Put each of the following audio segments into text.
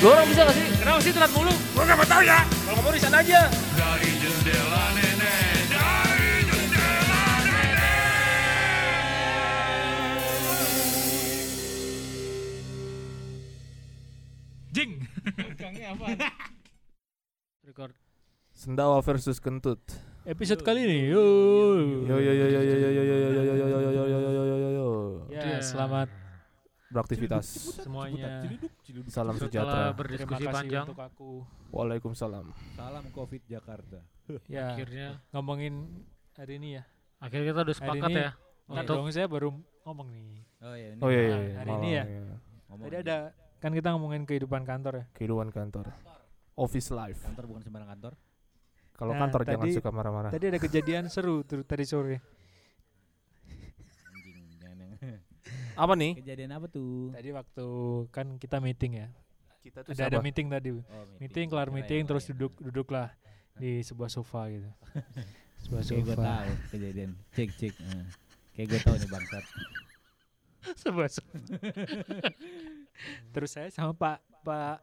Lu orang bisa gak sih? Kenapa sih telat mulu? Gua gak mau tahu ya. Kalau ngomong di sana aja. Dari jendela nenek, dari jendela Jing. Record. Sendawa versus kentut. Episode kali ini. Yo. Yo yo yo yo yo yo yo yo yo yo yo yo yo yo yo yo yo yo yo. Ya, selamat Beraktivitas. semuanya. Salam Setelah sejahtera. berdiskusi panjang, untuk aku. Waalaikumsalam. Salam Covid Jakarta. ya Akhirnya ngomongin hari ini ya. akhirnya kita udah sepakat ini- ya. Untuk dong saya baru ngomong nih. Oh iya ini. Oh iya iya. Nah, iya, hari malam, ini ya. iya. Tadi ada kan kita ngomongin kehidupan kantor ya. Kehidupan kantor. Office life. kantor bukan sembarang kantor. Kalau Nah, kantor jangan tadi- suka marah-marah. Tadi ada kejadian seru tuh tadi sore. Anjing jangan yang Apa nih? Kejadian apa tuh? Tadi waktu kan kita meeting ya. Kita Ada ada meeting tadi. Oh, Meeting kelar Kira meeting terus lain. duduk duduklah di sebuah sofa gitu. sebuah Kayak gue sofa. tahu kejadian. Cek cek. Eh. Kayak gue tahu nih bangsat. sebuah sofa. terus saya sama Pak Pak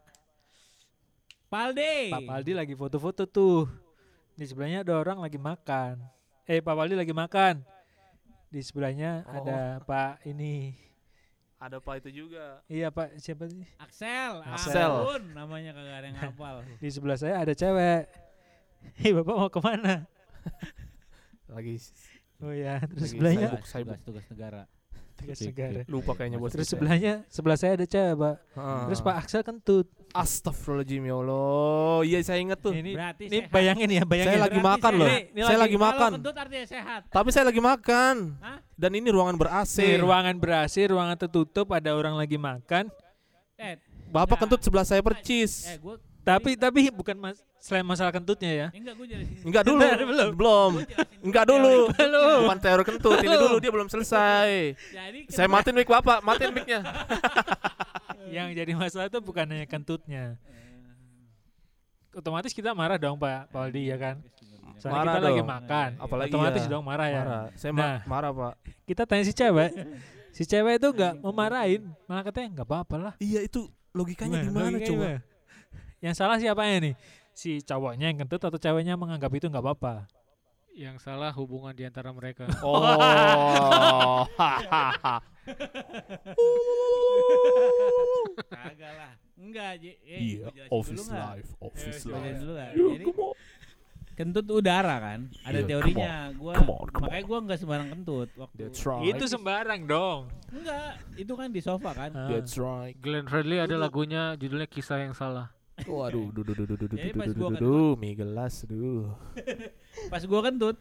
Palde. Pak Paldi lagi foto-foto tuh. Di sebelahnya ada orang lagi makan. Eh Pak Paldi lagi makan. Di sebelahnya Oh. ada Pak ini. Ada apa itu juga? Iya Pak siapa sih? Axel. Axel. Ampun, namanya kagak ada yang hafal. Di sebelah saya ada cewek. Hei Bapak mau ke mana? Lagi Oh ya, terus Lagi sebelahnya sibuk, sibuk. tugas, tugas negara. Tugas Cek, negara. lupa kayaknya bos. Terus sebelahnya sebelah saya ada cewek, Pak. Ah. Terus Pak Axel kentut. Astagfirullahaladzim ya Allah. Iya saya inget tuh. Ini Berarti ini sehat. bayangin ya, bayangin. Saya lagi makan sehat. loh. Ini- ini Saya lagi- makan. kentut artinya sehat. Tapi saya lagi makan. Hah? Dan ini ruangan ber-AC. Nih, ruangan ber-AC, ruangan tertutup, ada orang lagi makan. Eh, Bapak Nah. kentut sebelah saya percis. eh gue Tapi tapi bukan mas, selain masalah kentutnya ya. enggak gue jelasin. Enggak dulu. Belum. Belum. Enggak dulu. Belum. Bukan teori kentut. Ini dulu dia belum selesai. Jadi Saya matiin mic Bapak, matiin mic-nya. Yang jadi masalah itu bukan hanya kentutnya. Otomatis kita marah dong Pak Paldi ya kan. Soalnya Marah kita lagi makan. Apalagi Otomatis ya. dong marah ya. Marah. Saya Nah. ma- marah, Pak. Kita tanya si cewek. Si cewek itu enggak memarahin, malah katanya enggak apa-apa lah. Iya, itu logikanya Gimana? gimana Logikanya coba? Yang salah siapanya nih? Si cowoknya yang kentut atau ceweknya menganggap itu enggak apa-apa? yang salah hubungan di antara mereka. Oh. Kagak lah. Enggak, Ji. Eh, Iya, jelasin office dulu nggak? life, office Gua jelasin life. dulu nggak? Yo, Jadi come on. kentut udara kan? Ada Iya, come teorinya. Gua come on, come makanya gua enggak sembarang kentut waktu. That's right. Itu sembarang dong. Enggak, itu kan di sofa kan. That's right. Glenn Fredly ada lagunya judulnya Kisah yang Salah. Waduh, duh, duh, duh, duh, duh, duh, duh, duh, gua duh, duh, mie gelas, duh. Pas gua kentut,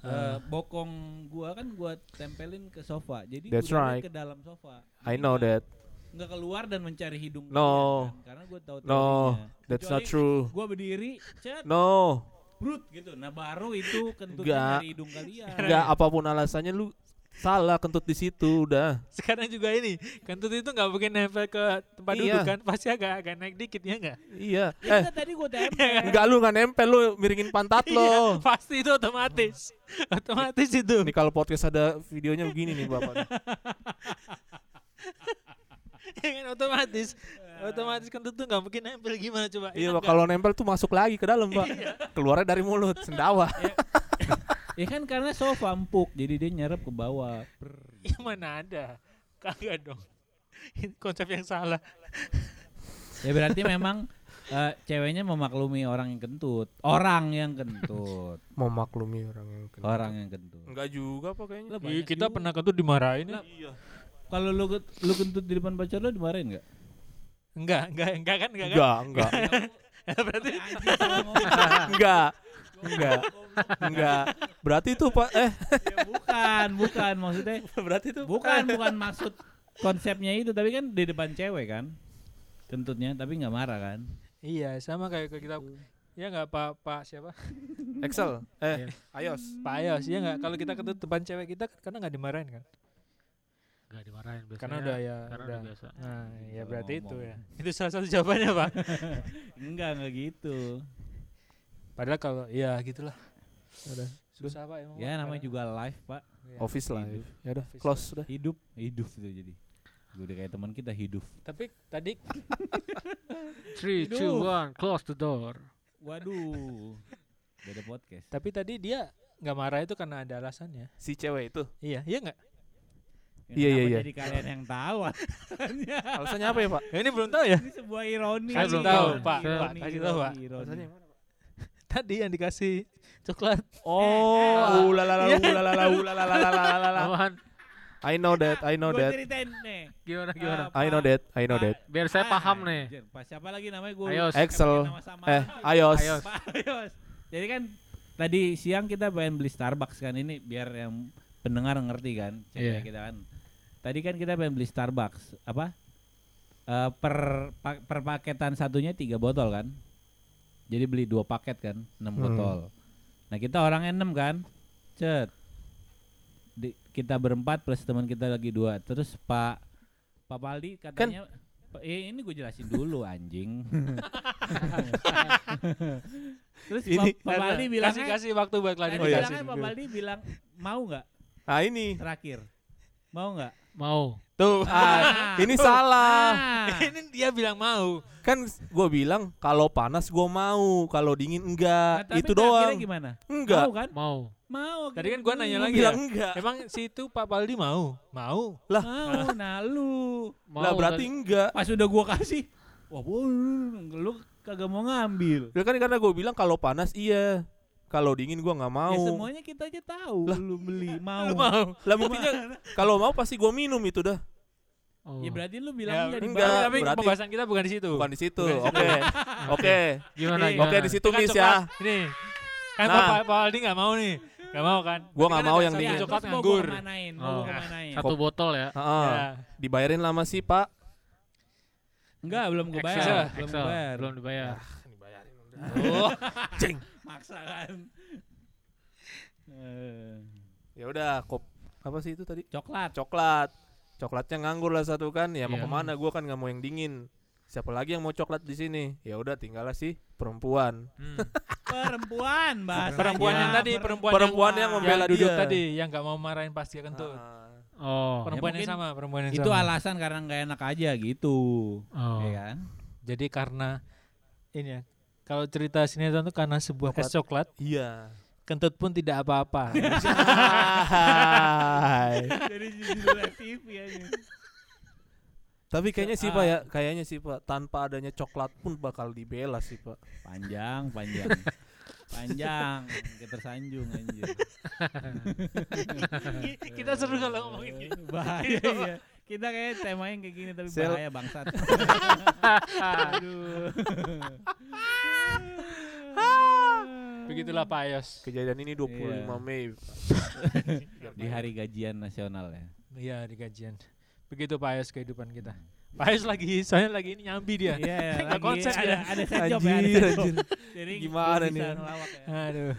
eh, Ah. bokong gua kan gua tempelin ke sofa. Jadi That's right. ke dalam sofa. I know that. nggak keluar dan mencari hidung No. kan, karena gue tahu No, that's not true. gue berdiri cet No, brut gitu nah baru itu kentutnya Nggak. dari hidung kalian enggak apa pun alasannya lu salah kentut di situ udah. Sekarang juga ini, kentut itu nggak mungkin nempel ke tempat Iya. duduk kan? Pasti agak agak naik dikit ya nggak? Iya. ya, Eh, tadi gue tempel enggak lu enggak nempel lu miringin pantat Iya, lo. pasti itu otomatis. otomatis itu. Nih kalau podcast ada videonya begini nih Bapak. Ya kan otomatis. Otomatis kentut tuh nggak mungkin nempel gimana coba? Iya, kalau nempel tuh masuk lagi ke dalam, Pak. Keluarnya dari mulut, sendawa. Ya kan karena sofa empuk jadi dia nyerap ke bawah? Ya mana ada? Kagak dong. Konsep yang salah. ya berarti memang eh, ceweknya memaklumi orang yang kentut orang yang kentut Memaklumi orang yang kentut. orang yang kentut Enggak juga Pak kayaknya. Banyak kita juga. pernah kentut dimarahin ya? Iya. kalau lu lu kentut di depan pacar lu dimarahin nggak Enggak, enggak, enggak kan? Enggak kan? Enggak, enggak. Berarti salah ngomong. Enggak. Enggak. Enggak. Berarti itu Pak eh Ya, bukan bukan maksudnya berarti itu Bukan, bukan maksud konsepnya itu, tapi kan di depan cewek kan, kentutnya, tapi nggak marah kan? iya, sama kayak kita Ya enggak Pak Pak siapa? Excel. Eh, Ayos. Pak Ayos, ya enggak kalau kita kentut depan cewek kita karena enggak dimarahin kan? Gak dimarahin biasanya. Karena udah ya karena udah. udah biasa. Nah, ya berarti itu ngomong. ya. Itu salah satu jawabannya, Pak. Enggak, enggak gitu. Padahal kalau ya gitulah. Udah. Susah Pak emang. Ya namanya juga live pak. Iya. Office live. Ya udah, close sudah. Hidup, hidup itu jadi. Gue udah kayak teman kita hidup. Tapi tadi Three, two, one, close the door. Waduh. Beda podcast. tapi tadi dia nggak marah itu karena ada alasannya. Si cewek itu. Iya, iya nggak? Iya, iya, Kenapa iya. Jadi kalian yang tahu. alasannya? Apa ya, Pak? ini belum tahu ya. Ini sebuah ironi. Saya belum tahu, Pak. kasih tahu, Pak. Alasannya Tadi yang dikasih coklat. Oh, ulalala, ulalala, ulalala, Aman. I know that, I know that. ceritain nih. Gimana gimana? Ah, I know that, I know that. Biar saya paham nih. siapa lagi namanya gue? Ayos. Excel. Eh, Ayos. Ayos. Ayos. Jadi kan tadi siang kita pengen beli Starbucks kan ini biar yang pendengar ngerti kan, Iya. cewek kita kan. Tadi kan kita pengen beli Starbucks, apa? Eh, per pa- per paketan satunya tiga botol kan. Jadi beli dua paket kan, enam Hmm. botol. Nah kita orangnya enam kan, cet. Di- kita berempat plus teman kita lagi dua. Terus Pak Pak Paldi katanya, "Pa- eh, ini gue jelasin dulu anjing. Terus Ini- Pak, Paldi bilang kasih kasih waktu buat Tadi Oh, iya. Pak Baldi bilang mau nggak Nah, ini. terakhir? Mau nggak? Mau. Tuh, ah, ini salah. Ah. ini dia bilang mau. Kan gue bilang kalau panas gue mau, kalau dingin Nah, enggak. tapi Itu doang. gimana? Enggak. Mau kan? Mau. Mau. Tadi kan akhirnya gua nanya gua lagi bilang ya. enggak. Emang si itu Pak Paldi mau? Mau. Lah, Mau, nah lu. Mau. lah berarti tadi. enggak. Pas udah gua kasih, wah lu kagak mau ngambil. Ya kan karena gue bilang kalau panas iya. Kalau dingin gue nggak mau. Ya semuanya kita aja tahu. Lu beli mau. Mau. Lah buktinya kalau mau pasti gue minum itu dah. Oh. Ya berarti lu Ya, bilang jadi enggak. tapi, tapi berarti- pembahasan kita bukan di situ. Bukan di situ. Oke. Oke. Gimana Oke, gimana? Oke di situ Itu kan Miss ya. Ini. Kan Nah. Pak, Pak Aldi nggak mau nih. Nggak mau kan? Gua nggak mau ada yang dingin. coklat nganggur. Oh. Satu botol ya. Heeh. Ya. Dibayarin lama sih Pak. Enggak, belum gua bayar. Excel, Belum Excel. bayar. Belum dibayar. Oh, ceng. Maksa kan. Eh, Ya udah, kop apa sih itu tadi? Coklat. Coklat. Coklatnya nganggur lah satu kan. Ya mau Iya. ke mana? Gua kan nggak mau yang dingin. Siapa lagi yang mau coklat di sini? Ya udah tinggal sih perempuan. Hmm. Perempuan, bahasa. Perempuan yang tadi, perempuan, Perempuan yang yang membela duduk dia. tadi, yang nggak mau marahin pas dia kentut. Ah. Oh. perempuan Ya, yang sama, perempuan yang Itu sama. alasan karena nggak enak aja gitu. Oh. Ya kan? Jadi karena ini ya, kalau cerita sinetron itu karena sebuah es coklat, Iya. Kentut pun tidak apa-apa. Judul aja. Tapi kayaknya sih Pak ya, kayaknya sih Pak, tanpa adanya coklat pun bakal dibela sih Pak. Panjang, panjang. Panjang, kayak tersanjung anjir. Kita seru kalau ngomongin gitu. Bahaya ya. Kita kayak temanya kayak gini tapi Sel- bahaya bangsat. Aduh. Begitulah Pak Ayos. Kejadian ini 25 Iya. Mei. Di hari gajian nasional ya. Iya di kajian. Begitu Pak Ayos kehidupan kita. Pak Ayos lagi, soalnya lagi ini nyambi dia. Iya, ya, konsep ada ada set job ya, ada Anjir, set job. anjir. Jadi Gimana nih? ya. Aduh,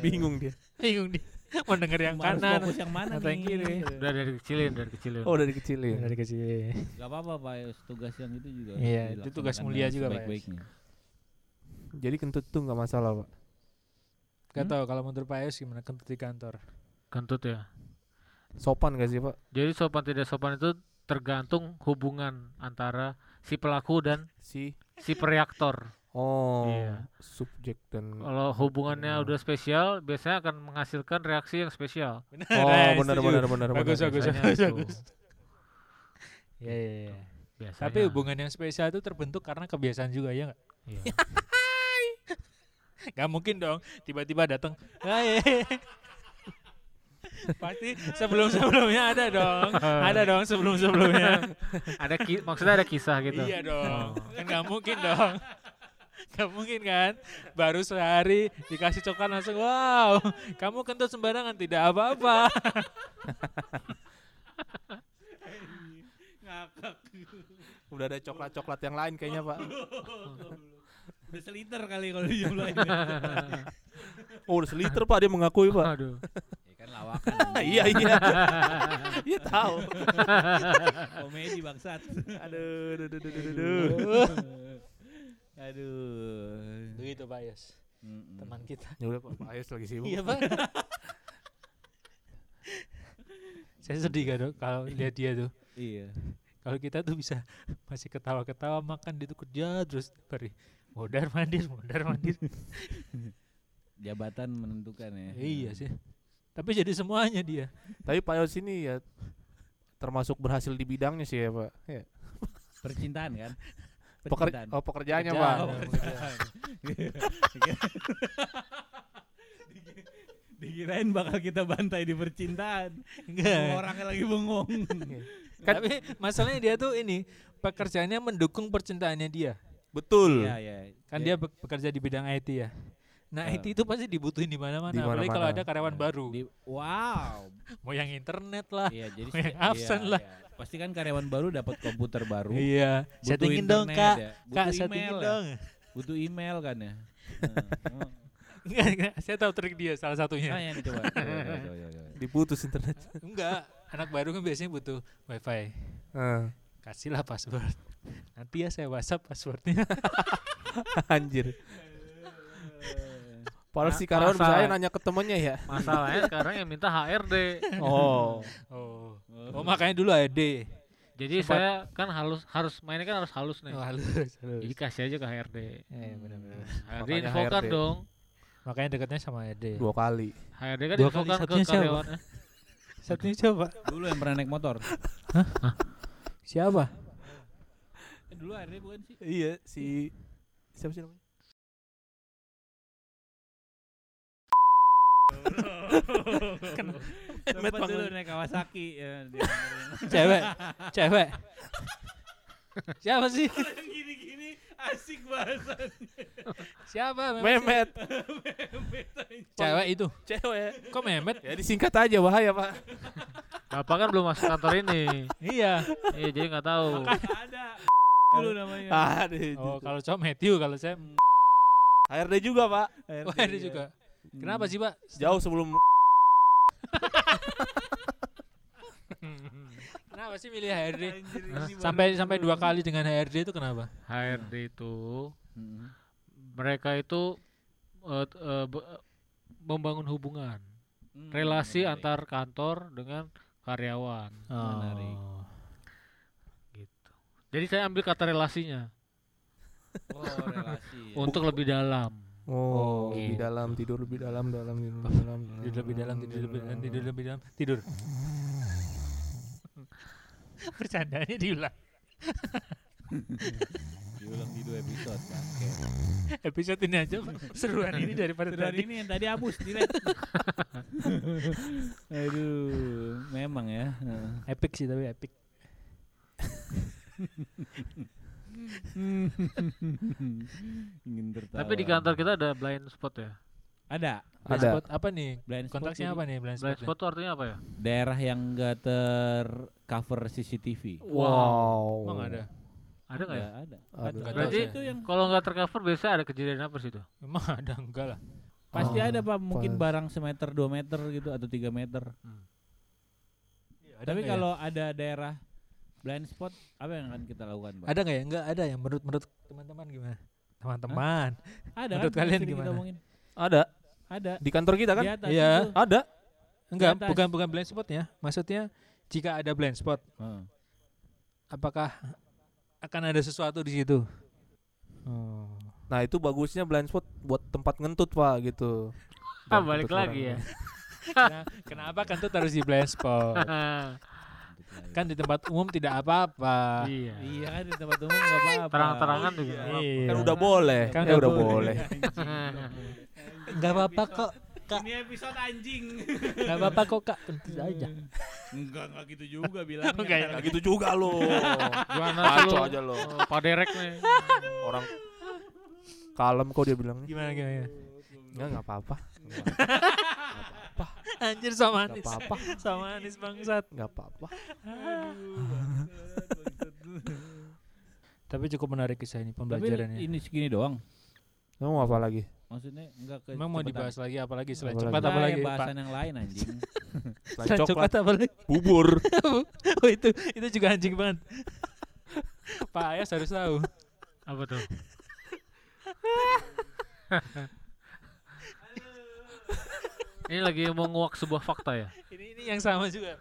Bingung dia. bingung dia. Mau denger yang Harus kanan. fokus yang mana atau yang nih? kiri. Udah dari kecilin, dari kecilin. Oh, dari kecil ya. Dari kecil. Gak apa-apa Pak, Yus. tugas yang itu juga. Iya, itu tugas mulia juga, Pak sebaik-baiknya. Jadi kentut tuh nggak masalah, Pak. Gak Hmm? tau kalau menurut Pak Ayos gimana kentut di kantor. Kentut ya. Sopan gak sih, Pak? Jadi sopan tidak sopan itu tergantung hubungan antara si pelaku dan Si si pereaktor. Oh, Iya. subjek dan Kalau hubungannya Hmm. udah spesial, biasanya akan menghasilkan reaksi yang spesial. Oh, Nah, benar benar benar Bagus, benar. bagus, bagus, bagus. Iya, iya, iya. Biasanya. Tapi hubungan yang spesial itu terbentuk karena kebiasaan juga ya nggak? Iya. Gak mungkin dong tiba-tiba datang. Pasti sebelum sebelumnya ada dong, ada dong sebelum sebelumnya. ada ki- maksudnya ada kisah gitu. Iya dong, Oh. kan gak mungkin dong. Gak mungkin kan, baru sehari dikasih coklat langsung, wow, kamu kentut sembarangan tidak apa-apa. Ngakak. Udah ada coklat-coklat yang lain kayaknya, Pak. Udah seliter kali kalau dijumlahin. Oh, udah seliter, Pak, dia mengakui, Pak. Aduh. ya kan lawakan. iya, iya. Iya tahu. Komedi bangsat. Aduh, aduh, aduh, aduh, aduh. Aduh. Begitu Pak Yos, teman kita. Ya udah, Pak, Pak lagi sibuk. Iya Pak. Saya sedih kan kalau lihat dia tuh. Iya. Kalau kita tuh bisa masih ketawa-ketawa makan dia tuh kerja terus bari modar mandir modar mandir. Jabatan menentukan ya. iya sih. Tapi jadi semuanya dia. Tapi Pak Yos ini ya termasuk berhasil di bidangnya sih ya Pak. Ya. Percintaan kan? Peker- Percintaan. oh pekerjaannya Kerjaan. Pak. Oh. Dikirain bakal kita bantai di percintaan. Enggak. Orangnya lagi bengong. Kan- Tapi masalahnya dia tuh ini pekerjaannya mendukung percintaannya dia. Betul. Iya, iya. Kan Ya, dia be- bekerja di bidang IT ya. Nah, Eh. IT itu pasti dibutuhin di mana-mana, apalagi kalau ada karyawan baru. di- wow. Mau yang internet lah. Iya, jadi Yang setiap- absen iya, lah. iya. Pasti kan karyawan baru dapat komputer baru. Iya, butuh settingin dong, internet Kak. ya, Kak, butuh settingin email ya. dong. Butuh email kan ya. Enggak, enggak, saya tahu trik dia salah Nah, satunya. yang coba. Coba, coba, coba, coba. Diputus internet. Enggak, anak baru kan biasanya butuh wifi. Heeh. Kasihlah password. Nanti ya saya WhatsApp passwordnya. Anjir. Padahal Ma- si karyawan masalah. aja nanya ke temennya ya. Masalahnya sekarang yang minta HRD. Oh. Oh. Oh, makanya dulu AD. Jadi Sempat- saya kan halus harus mainnya kan harus halus nih. Oh, halus, halus. Jadi kasih aja ke HRD. Eh, benar-benar. HRD Makanya infokan HRD. dong. Makanya dekatnya sama AD. Dua kali. HRD kan Dua kali infokan ke satunya siapa? karyawannya. Satunya coba. Dulu yang pernah naik motor. Siapa? Eh, dulu akhirnya bukan sih? Iya, si siapa sih namanya? Sempat dulu naik Kawasaki ya. dia- Cewek. Cewek. Siapa sih? Asik bahasan. Siapa? Memet. Cewek itu. Cewek. Kok Memet? Ya disingkat aja bahaya, Pak. Bapak kan belum masuk kantor ini. Iya. Iya, jadi nggak tahu. Ada. Dulu namanya. Aduh. Oh, kalau cowok Matthew, kalau saya HRD juga, Pak. Wah, ada juga. Kenapa sih, Pak? Jauh sebelum Kenapa sih milih HRD? Sampai sampai dua kali dengan HRD itu kenapa? HRD itu Mm. mereka itu be- eh, membangun hubungan, Hmm, relasi menarik. antar kantor dengan karyawan. Menarik. Gitu. Jadi saya ambil kata relasinya Oh, relasi. ya. untuk lebih dalam. Oh, Oh. di dalam tidur lebih dalam dalam tidur lebih dalam Tidur lebih dalam, tidur lebih dalam, tidur lebih dalam, tidur. Bercandanya diulang. Diulang di dua episode kan. Episode ini aja seruan ini daripada Dan tadi. ini yang tadi hapus direct. Aduh, memang ya. Heeh. Epic sih tapi epic. Ingin tertawa. Tapi di kantor kita ada blind spot ya. Ada Blind Ada. spot apa nih? blind spot Kontaksnya jadi apa nih blind Blind spot? spot itu artinya apa ya? daerah yang enggak tercover CCTV. Wow. Emang ada? Ada nggak ya? Ada, ada. Ada. Berarti itu yang kalau nggak tercover biasanya ada kejadian apa sih itu? Emang ada enggak lah. pasti Oh, ada Pak, mungkin pas. barang semeter 2 meter gitu atau 3 meter. Ada Tapi nggak ya? kalau ada daerah blind spot, apa yang akan kita lakukan, Pak? ada nggak ya? Enggak ada yang menurut menurut teman-teman gimana? Teman-teman. Ada menurut kan? kalian gimana? Ada Ada. di kantor kita kan? Iya. Ada. Enggak, bukan bukan blind spot ya. Maksudnya jika ada blind spot, Heeh. apakah akan ada sesuatu di situ? Oh. Nah, itu bagusnya blind spot buat tempat ngentut, Pak, gitu. Ah, balik lagi ya. Kena- kenapa kan tuh harus di blind spot? kan di tempat umum tidak apa-apa. iya. Iya kan di tempat umum enggak apa-apa. Terang-terangan juga. nggak. Iya. Kan udah boleh. Kan ya udah udah boleh. boleh. Enggak apa-apa kok. Kak. Ini episode anjing. Enggak apa-apa kok, Kak. Tentu aja. Enggak, enggak gitu juga bilangnya. Enggak? Nah, gitu juga lo. Gimana lu? aja lo. Oh, Pak Derek nih. Orang kalem kok dia bilang. Gimana gimana? Enggak, enggak apa-apa. Anjir sama Enggak Anis. apa-apa. Sama Anis bangsat. Enggak apa-apa. Tapi cukup menarik kisah ini Tapi pembelajarannya. ini segini doang. Kamu mau apa lagi? Maksudnya enggak ke Emang mau dibahas lagi apa lagi selain Apa coklat Enggak, apa lagi? yang Pak? bahasan yang lain anjing. Selain coklat apa lagi? bubur. Oh itu itu juga anjing banget. Pak Ayas harus tahu. Apa tuh? Ini lagi mau nguak sebuah fakta ya. Ini ini yang sama juga.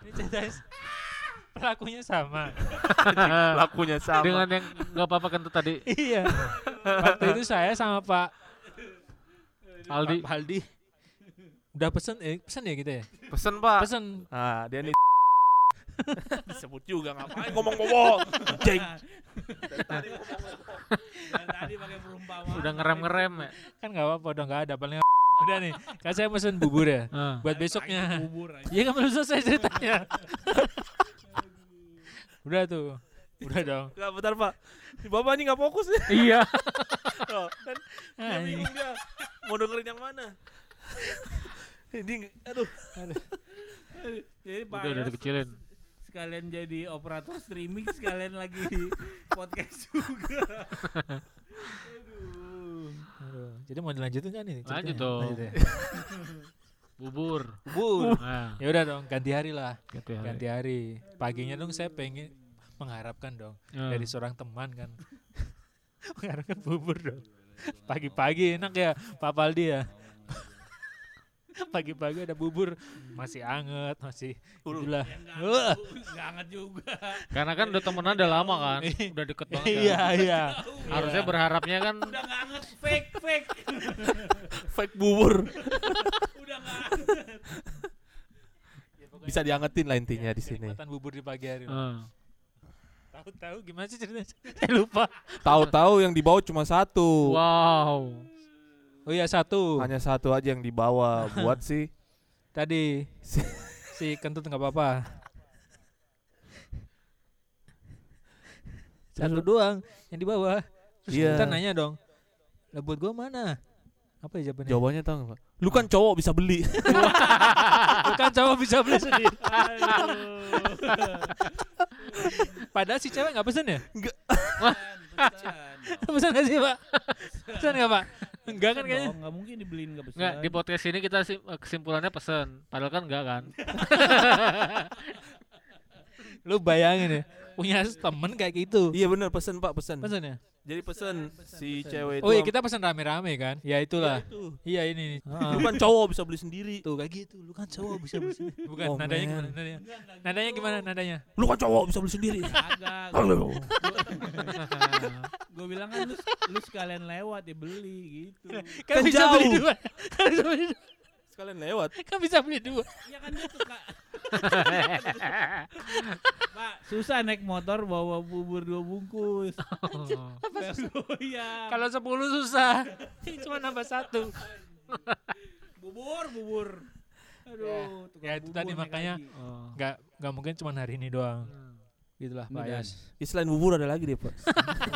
Ini ceritanya pelakunya sama. Lakunya sama. Dengan yang nggak apa-apa kentut tadi. iya. Waktu itu saya sama Pak Aldi. Pak Aldi udah pesen eh pesen ya kita ya? Pesen pak. Pesen. Nah dia nih disebut juga ngapain ngomong-ngomong. Jeng. Dan tadi pakai perumpamaan. Udah ngerem-ngerem ya. Kan nggak apa-apa udah nggak ada paling udah nih. Kan saya pesen bubur ya Ah. buat besoknya. Bubur aja. Iya kan belum selesai ceritanya. udah tuh. Udah dong. Enggak bentar pak. Si bapak ini nggak fokus ya. Iya. Oh, kan dia bingung dia. Mau dengerin yang mana? Ini aduh. Jadi Pak Udah udah dikecilin. sekalian jadi operator streaming sekalian lagi di podcast juga. Aduh. Aduh, Jadi mau dilanjutin kan nih? ceritanya? Lanjut dong. Lanjut ya. Bubur. Bubur. Nah, Ya udah dong, ganti hari lah. ganti hari. Ganti hari. Paginya dong saya pengen mengharapkan dong Ah. dari seorang teman kan. mengharapkan bubur dong. Pagi-pagi enak ya Pak Paldi ya. Pagi-pagi ada bubur masih anget, masih itulah. Wah, Nggak hangat juga. Karena kan udah temenan udah lama kan. Udah deket banget. kan. Iya, iya. Harusnya berharapnya kan Udah nggak hangat fake fake. Fake bubur. Udah nggak hangat. Bisa diangetin lah intinya di sini. Bubur di pagi hari. Ah. Tahu-tahu gimana sih ceritanya? Saya lupa. Tahu-tahu yang dibawa cuma satu. Wow. Oh iya satu. Hanya satu aja yang dibawa buat sih. Tadi Si- si kentut nggak apa-apa. Satu doang yang di bawah. Terus Iya. kita nanya dong. Lah buat gua mana? Apa ya jawabannya? Jawabannya tahu nggak? Pak? Lu kan cowok bisa beli. Bukan cowok bisa beli sendiri. Padahal si cewek nggak pesen ya? Pesen nggak sih pak? Pesen nggak pak? Enggak kan kayaknya. Nggak mungkin dibeliin nggak pesan. Enggak, di podcast ini kita sim- kesimpulannya pesen. Padahal kan enggak kan. Lu bayangin ya, punya temen kayak gitu. iya bener pesen pak pesen. Pesen ya? Jadi pesen si cewek itu. Oh iya kita pesen rame-rame kan? Ya itulah. itu. Iya ini nih. Lu kan cowok bisa beli sendiri. Tuh kayak gitu, lu kan cowok bisa beli sendiri. Bukan, Oh, nadanya man. gimana? Nadanya, nadanya gimana? Nadanya? Lu kan cowok bisa beli sendiri. Agak. Gue bilang kan lu, lu sekalian lewat ya beli gitu. Kan, Kan bisa jauh. beli dua. Kan bisa beli dua. Sekalian lewat. Kan bisa beli dua. Iya kan dia suka. Pak, susah naik motor bawa bubur dua bungkus. Oh iya. Kalau sepuluh susah. Cuma nambah satu. bubur, bubur. Aduh, tukang Ya, itu tadi makanya- lagi. Oh. Gak, gak mungkin cuma hari ini doang. Hmm. Gitulah. Yas. Ya, selain bubur ada lagi deh pak.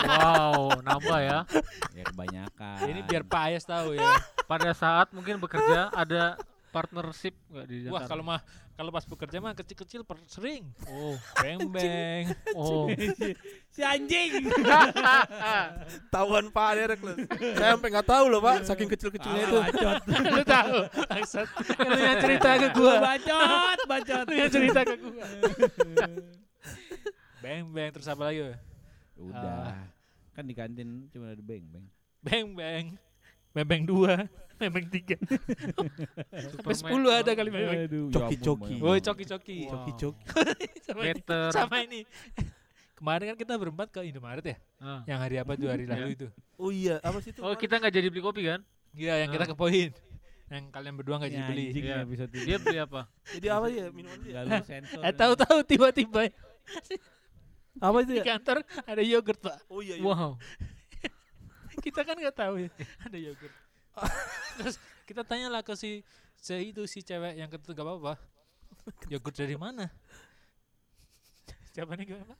Wow, nambah ya. Ya kebanyakan. Ini biar Pak Yas tahu ya. Pada saat mungkin bekerja ada partnership enggak di Wah antara? kalau mah kalau pas bekerja mah kecil-kecil per- sering. Oh. Beng beng. Oh. si anjing. Tahuan pak Derek lu. Saya sampai nggak tahu loh pak. Saking kecil-kecilnya itu. bacot. Lu tahu. Maksud. Lu yang cerita ke gua. bacot, bacot. Lu yang cerita ke gua. Beng beng terus apa lagi? we? Udah. Kan di kantin cuma ada beng-beng. Beng beng. Beng beng dua. Beng beng tiga. Sampai sepuluh ada kali beng beng. Aduh, Coki-coki. Oh coki coki. Wow. Coki-coki. Sama ini. Meter. Sama ini. Kemarin kan kita berempat ke Indomaret ya. Ah. Yang hari apa tuh hari lalu itu. Oh iya apa sih itu? Oh, kita nggak jadi beli kopi kan? Iya yang kita Ah. ke poin. Yang kalian berdua nggak jadi beli. Iya. ini. Dia beli apa? Jadi apa ya minuman dia? Nggak lu sensor. Eh tahu-tahu tiba-tiba Apa itu di kantor ada yogurt pak. Oh iya. iya. Wow. Kita kan nggak tahu ya ada yogurt. Terus kita tanyalah ke si si itu si cewek yang ketemu gak apa-apa. Yogurt dari mana? Jawabannya gimana? Pak?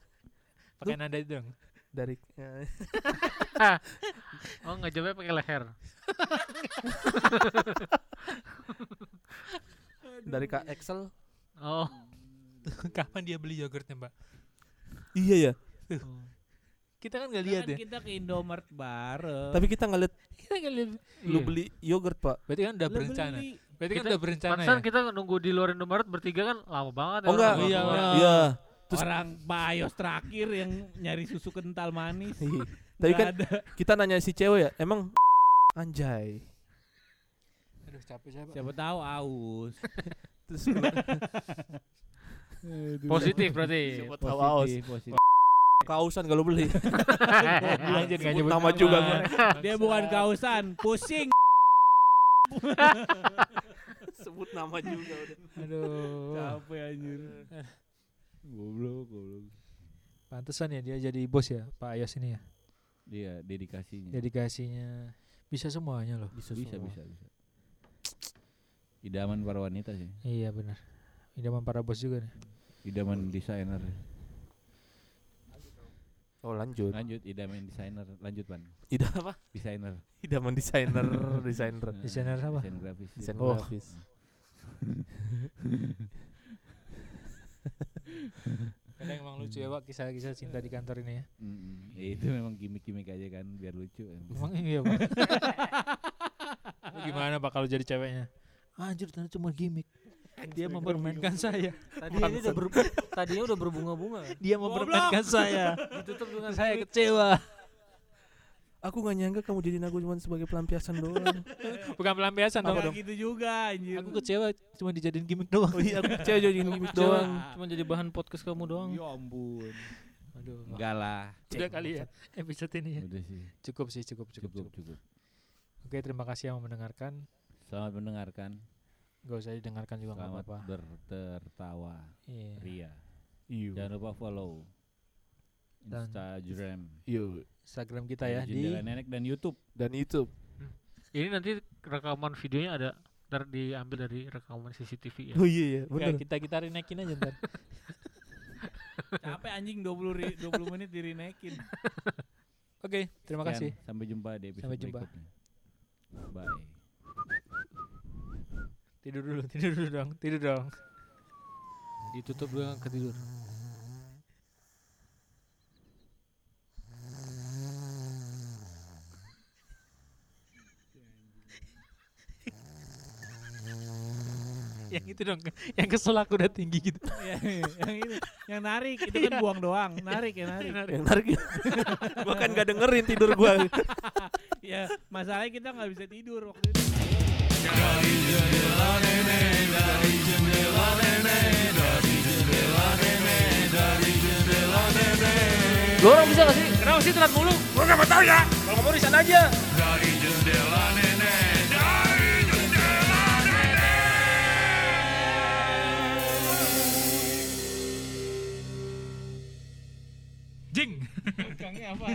Pakai nada itu dong. Dari. Oh, nggak jawabnya pakai leher. dari Kak Excel. Oh. Kapan dia beli yogurtnya mbak? Iya ya. Kita kan nggak Kan lihat ya. kita ke Indomaret bareng. Tapi kita nggak lihat Kita nggak lihat. lu Iya. beli yogurt pak. Berarti kan udah berencana. beli. Berarti kan Kita- udah berencana Pantesan ya. kita nunggu di luar Indomaret bertiga kan lama banget Oh enggak. orang Iya, iya. Terus- Orang Pak Ayos terakhir yang nyari susu kental manis. Iya. Tapi kan ada. kita nanya si cewek ya, emang anjay. Aduh capek capek. Siapa tahu aus. Terus kena- Positif berarti. Siapa tahu positif. Kausan kalau beli. Sebut nyebut nama juga gua. Dia bukan kausan, pusing. Sebut nama juga udah. Aduh. Capek anjir. Goblok, goblok. Pantesan ya dia jadi bos ya, Pak Ayos ini ya. Dia dedikasinya. Dedikasinya bisa semuanya loh. Bisa bisa, semua. bisa, bisa. Idaman para wanita sih. Iya benar. Idaman para bos juga nih. Idaman desainer. Oh lanjut. Lanjut, idaman desainer. Lanjut, Pan. Ida apa? Desainer. Idaman desainer, desainer. Desainer apa? Desain grafis. Desain Oh. grafis. Kadang emang lucu ya Pak kisah-kisah cinta di kantor ini ya. Mm-mm. Ya, itu memang gimmick-gimmick aja kan biar lucu. emang. Iya Pak. Gimana Pak kalau jadi ceweknya? Anjir ternyata cuma gimmick. Dia mempermainkan saya. Tadi ini udah ber, tadinya udah berbunga-bunga. Dia mempermainkan saya. Ditutup dengan Saya kecewa. Aku gak nyangka kamu jadiin aku cuma sebagai pelampiasan doang. Bukan pelampiasan Apa dong. gitu juga anjir. Aku kecewa cuma dijadiin gimmick doang. oh iya, aku cewek jadiin gimmick doang. Cuma jadi bahan podcast kamu doang. Ya ampun. Aduh. Enggak lah. Udah kali ya episode ini ya. Udah sih. Cukup sih, cukup, cukup, Cukup, cukup. cukup. Oke, terima kasih yang mendengarkan. Selamat mendengarkan. Gak usah didengarkan juga nggak apa-apa. bertertawa. Iya. Ria. Iya. Jangan lupa follow Dan- Instagram, Iya. Instagram kita ya di Jendela Nenek dan YouTube. Dan YouTube. Ini nanti rekaman videonya ada ntar diambil dari rekaman CCTV ya. Oh iya ya, Ya, bener. kita kita renekin aja ntar. Capek anjing 20 ri- 20 menit direnekin. Oke, terima kasih. Sekian, Sampai jumpa di episode Sampai jumpa. berikutnya. Bye. Tidur dulu, tidur dulu dong, tidur dong. Ditutup dengan ketidur. yang itu dong, yang kesel aku udah tinggi gitu. Ya, yang ini, yang narik itu kan buang doang, narik ya narik. Yang narik. gua kan gak dengerin tidur gua. ya masalahnya kita nggak bisa tidur waktu itu. Lu orang bisa gak sih? Kenapa sih telat mulu? Lu gak tau ya. Kalau mau di sana aja. Dari jendela nenek, dari jendela nenek. Jing. Kangnya apa?